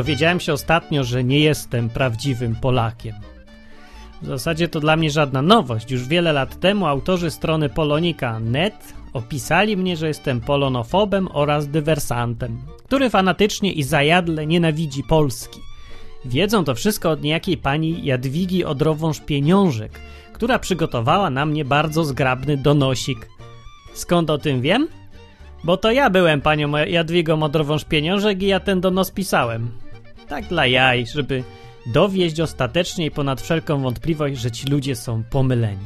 dowiedziałem się ostatnio, że nie jestem prawdziwym Polakiem. W zasadzie to dla mnie żadna nowość. Już wiele lat temu autorzy strony polonika.net opisali mnie, że jestem polonofobem oraz dywersantem, który fanatycznie i zajadle nienawidzi Polski. Wiedzą to wszystko od niejakiej pani Jadwigi Odrowąż-Pieniążek, która przygotowała na mnie bardzo zgrabny donosik. Skąd o tym wiem? Bo to ja byłem panią Jadwigą Odrowąż-Pieniążek i ja ten donos pisałem. Tak dla jaj, żeby dowieść ostatecznie i ponad wszelką wątpliwość, że ci ludzie są pomyleni.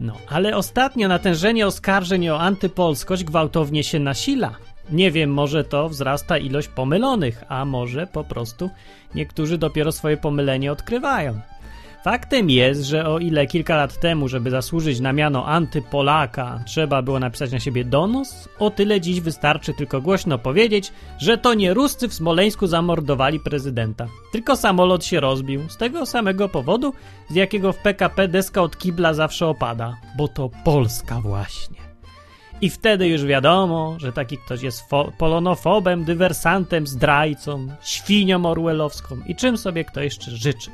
No, ale ostatnio natężenie oskarżeń o antypolskość gwałtownie się nasila. Nie wiem, może to wzrasta ilość pomylonych, a może po prostu niektórzy dopiero swoje pomylenie odkrywają. Faktem jest, że o ile kilka lat temu, żeby zasłużyć na miano antypolaka, trzeba było napisać na siebie donos, o tyle dziś wystarczy tylko głośno powiedzieć, że to nie Ruscy w Smoleńsku zamordowali prezydenta. Tylko samolot się rozbił, z tego samego powodu, z jakiego w PKP deska od kibla zawsze opada, bo to Polska właśnie. I wtedy już wiadomo, że taki ktoś jest polonofobem, dywersantem, zdrajcą, świnią orwellowską i czym sobie kto jeszcze życzy.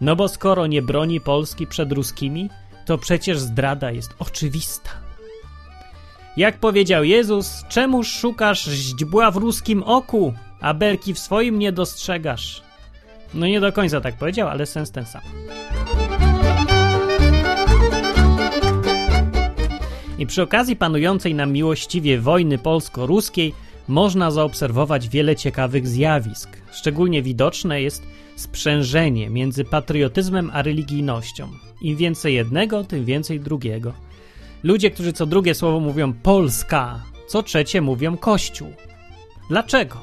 No bo skoro nie broni Polski przed ruskimi, to przecież zdrada jest oczywista. Jak powiedział Jezus, czemuż szukasz źdźbła w ruskim oku, a berki w swoim nie dostrzegasz? No nie do końca tak powiedział, ale sens ten sam. I przy okazji panującej nam miłościwie wojny polsko-ruskiej można zaobserwować wiele ciekawych zjawisk. Szczególnie widoczne jest sprzężenie między patriotyzmem a religijnością. Im więcej jednego, tym więcej drugiego. Ludzie, którzy co drugie słowo mówią Polska, co trzecie mówią Kościół. Dlaczego?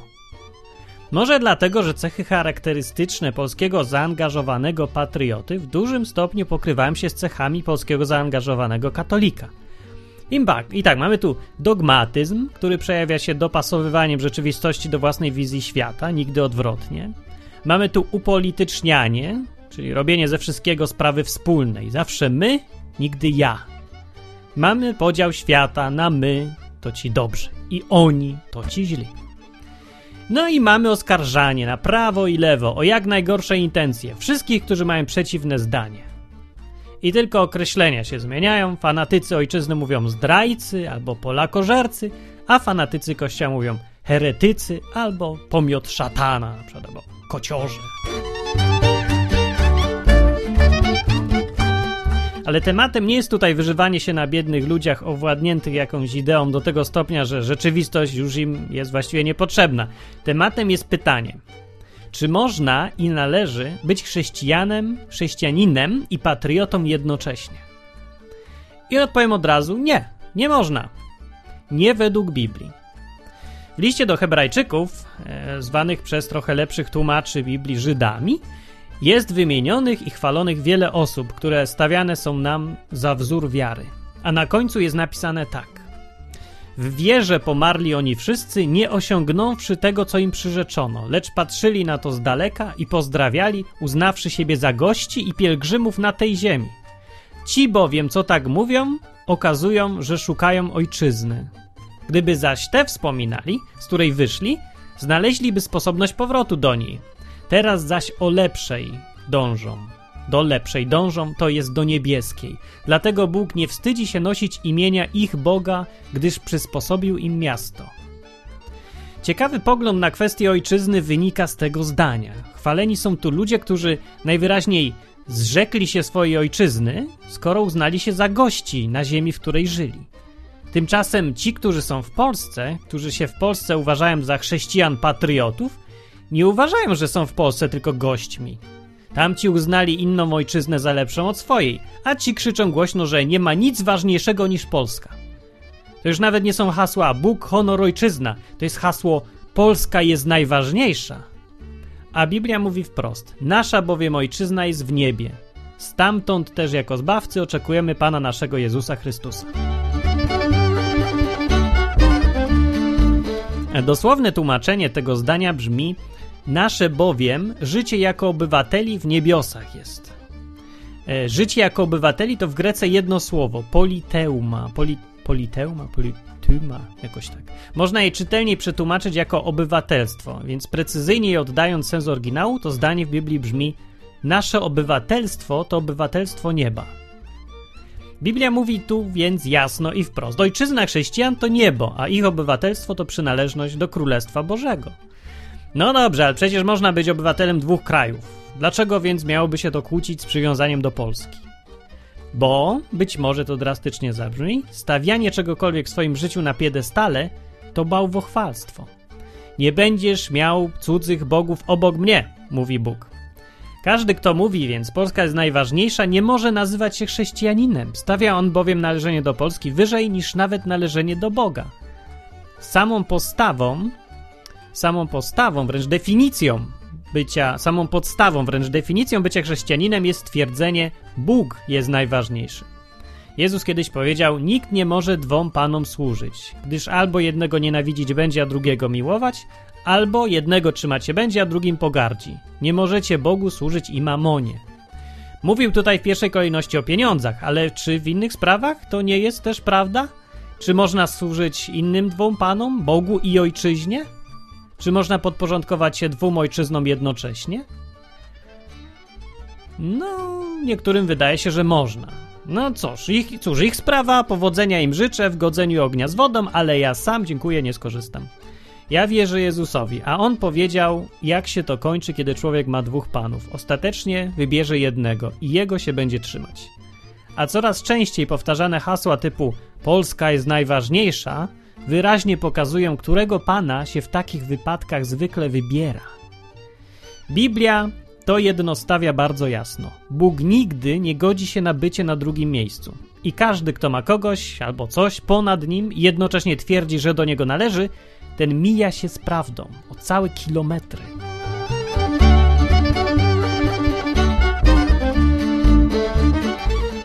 Może dlatego, że cechy charakterystyczne polskiego zaangażowanego patrioty w dużym stopniu pokrywają się z cechami polskiego zaangażowanego katolika. I tak, mamy tu dogmatyzm, który przejawia się dopasowywaniem rzeczywistości do własnej wizji świata, nigdy odwrotnie. Mamy tu upolitycznianie, czyli robienie ze wszystkiego sprawy wspólnej. Zawsze my, nigdy ja. Mamy podział świata na my, to ci dobrzy, i oni, to ci źli. No i mamy oskarżanie na prawo i lewo o jak najgorsze intencje wszystkich, którzy mają przeciwne zdanie. I tylko określenia się zmieniają. Fanatycy ojczyzny mówią zdrajcy albo polakożercy, a fanatycy kościoła mówią heretycy albo pomiot szatana, na przykład, kociorze. Ale tematem nie jest tutaj wyżywanie się na biednych ludziach owładniętych jakąś ideą do tego stopnia, że rzeczywistość już im jest właściwie niepotrzebna. Tematem jest pytanie: czy można i należy być chrześcijanem, chrześcijaninem i patriotą jednocześnie? I odpowiem od razu: nie, nie można. Nie według Biblii. W liście do Hebrajczyków, e, zwanych przez trochę lepszych tłumaczy Biblii Żydami, jest wymienionych i chwalonych wiele osób, które stawiane są nam za wzór wiary. A na końcu jest napisane tak. W wierze pomarli oni wszyscy, nie osiągnąwszy tego, co im przyrzeczono, lecz patrzyli na to z daleka i pozdrawiali, uznawszy siebie za gości i pielgrzymów na tej ziemi. Ci bowiem, co tak mówią, okazują, że szukają ojczyzny. Gdyby zaś te wspominali, z której wyszli, znaleźliby sposobność powrotu do niej. Teraz zaś o lepszej dążą. Do lepszej dążą, to jest do niebieskiej. Dlatego Bóg nie wstydzi się nosić imienia ich Boga, gdyż przysposobił im miasto. Ciekawy pogląd na kwestię ojczyzny wynika z tego zdania. Chwaleni są tu ludzie, którzy najwyraźniej zrzekli się swojej ojczyzny, skoro uznali się za gości na ziemi, w której żyli. Tymczasem ci, którzy są w Polsce, którzy się w Polsce uważają za chrześcijan patriotów, nie uważają, że są w Polsce tylko gośćmi. Tamci uznali inną ojczyznę za lepszą od swojej, a ci krzyczą głośno, że nie ma nic ważniejszego niż Polska. To już nawet nie są hasła Bóg, honor, ojczyzna. To jest hasło Polska jest najważniejsza. A Biblia mówi wprost: Nasza bowiem ojczyzna jest w niebie. Stamtąd też jako zbawcy oczekujemy Pana naszego Jezusa Chrystusa. Dosłowne tłumaczenie tego zdania brzmi: Nasze bowiem życie jako obywateli w niebiosach jest. E, życie jako obywateli to w Grece jedno słowo politeuma. Poli, politeuma? Eigentümer, jakoś tak. Można je czytelniej przetłumaczyć jako obywatelstwo, więc precyzyjniej oddając sens oryginału, to zdanie w Biblii brzmi nasze obywatelstwo to obywatelstwo nieba. Biblia mówi tu więc jasno i wprost: ojczyzna chrześcijan to niebo, a ich obywatelstwo to przynależność do Królestwa Bożego. No dobrze, ale przecież można być obywatelem dwóch krajów. Dlaczego więc miałoby się to kłócić z przywiązaniem do Polski? Bo, być może to drastycznie zabrzmi, stawianie czegokolwiek w swoim życiu na piedestale to bałwochwalstwo. Nie będziesz miał cudzych bogów obok mnie, mówi Bóg. Każdy, kto mówi więc Polska jest najważniejsza, nie może nazywać się chrześcijaninem. Stawia on bowiem należenie do Polski wyżej niż nawet należenie do Boga. Samą postawą, samą postawą, wręcz definicją bycia, samą podstawą, wręcz definicją bycia chrześcijaninem jest twierdzenie Bóg jest najważniejszy. Jezus kiedyś powiedział: Nikt nie może dwom panom służyć, gdyż albo jednego nienawidzić będzie, a drugiego miłować, albo jednego trzymać się będzie, a drugim pogardzi. Nie możecie Bogu służyć i mamonie. Mówił tutaj w pierwszej kolejności o pieniądzach, ale czy w innych sprawach to nie jest też prawda? Czy można służyć innym dwóm panom, Bogu i ojczyźnie? Czy można podporządkować się dwóm ojczyznom jednocześnie? No, niektórym wydaje się, że można. No cóż, ich, cóż, ich sprawa, powodzenia im życzę w godzeniu ognia z wodą, ale ja sam dziękuję, nie skorzystam. Ja wierzę Jezusowi, a on powiedział, jak się to kończy, kiedy człowiek ma dwóch panów. Ostatecznie wybierze jednego i jego się będzie trzymać. A coraz częściej powtarzane hasła typu Polska jest najważniejsza wyraźnie pokazują, którego pana się w takich wypadkach zwykle wybiera. Biblia to jedno stawia bardzo jasno. Bóg nigdy nie godzi się na bycie na drugim miejscu. I każdy, kto ma kogoś albo coś ponad nim i jednocześnie twierdzi, że do niego należy, ten mija się z prawdą o całe kilometry.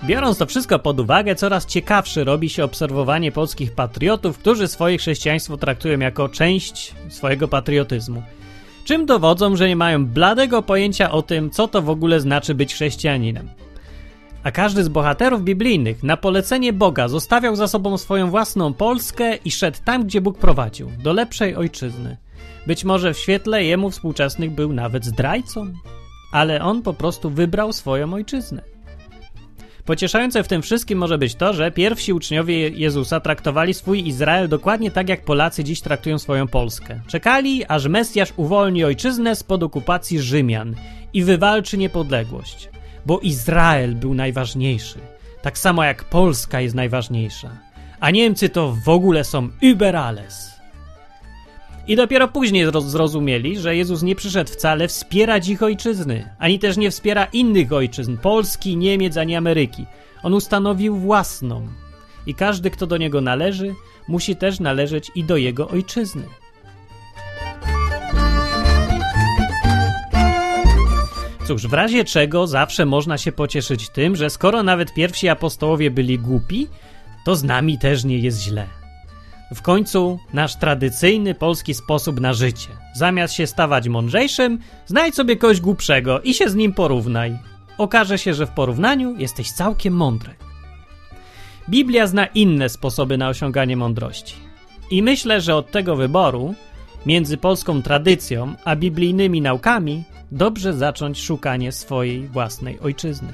Biorąc to wszystko pod uwagę, coraz ciekawsze robi się obserwowanie polskich patriotów, którzy swoje chrześcijaństwo traktują jako część swojego patriotyzmu. Czym dowodzą, że nie mają bladego pojęcia o tym, co to w ogóle znaczy być chrześcijaninem. A każdy z bohaterów biblijnych na polecenie Boga zostawiał za sobą swoją własną Polskę i szedł tam, gdzie Bóg prowadził, do lepszej ojczyzny. Być może w świetle jemu współczesnych był nawet zdrajcą, ale on po prostu wybrał swoją ojczyznę. Pocieszające w tym wszystkim może być to, że pierwsi uczniowie Jezusa traktowali swój Izrael dokładnie tak, jak Polacy dziś traktują swoją Polskę. Czekali, aż Mesjasz uwolni ojczyznę spod okupacji Rzymian i wywalczy niepodległość bo Izrael był najważniejszy, tak samo jak Polska jest najważniejsza, a Niemcy to w ogóle są überales. I dopiero później zrozumieli, że Jezus nie przyszedł wcale wspierać ich ojczyzny, ani też nie wspiera innych ojczyzn Polski, Niemiec ani Ameryki. On ustanowił własną. I każdy, kto do niego należy, musi też należeć i do jego ojczyzny. Cóż, w razie czego zawsze można się pocieszyć tym, że skoro nawet pierwsi apostołowie byli głupi, to z nami też nie jest źle. W końcu nasz tradycyjny polski sposób na życie. Zamiast się stawać mądrzejszym, znajdź sobie kogoś głupszego i się z nim porównaj. Okaże się, że w porównaniu jesteś całkiem mądry. Biblia zna inne sposoby na osiąganie mądrości. I myślę, że od tego wyboru między polską tradycją a biblijnymi naukami dobrze zacząć szukanie swojej własnej ojczyzny.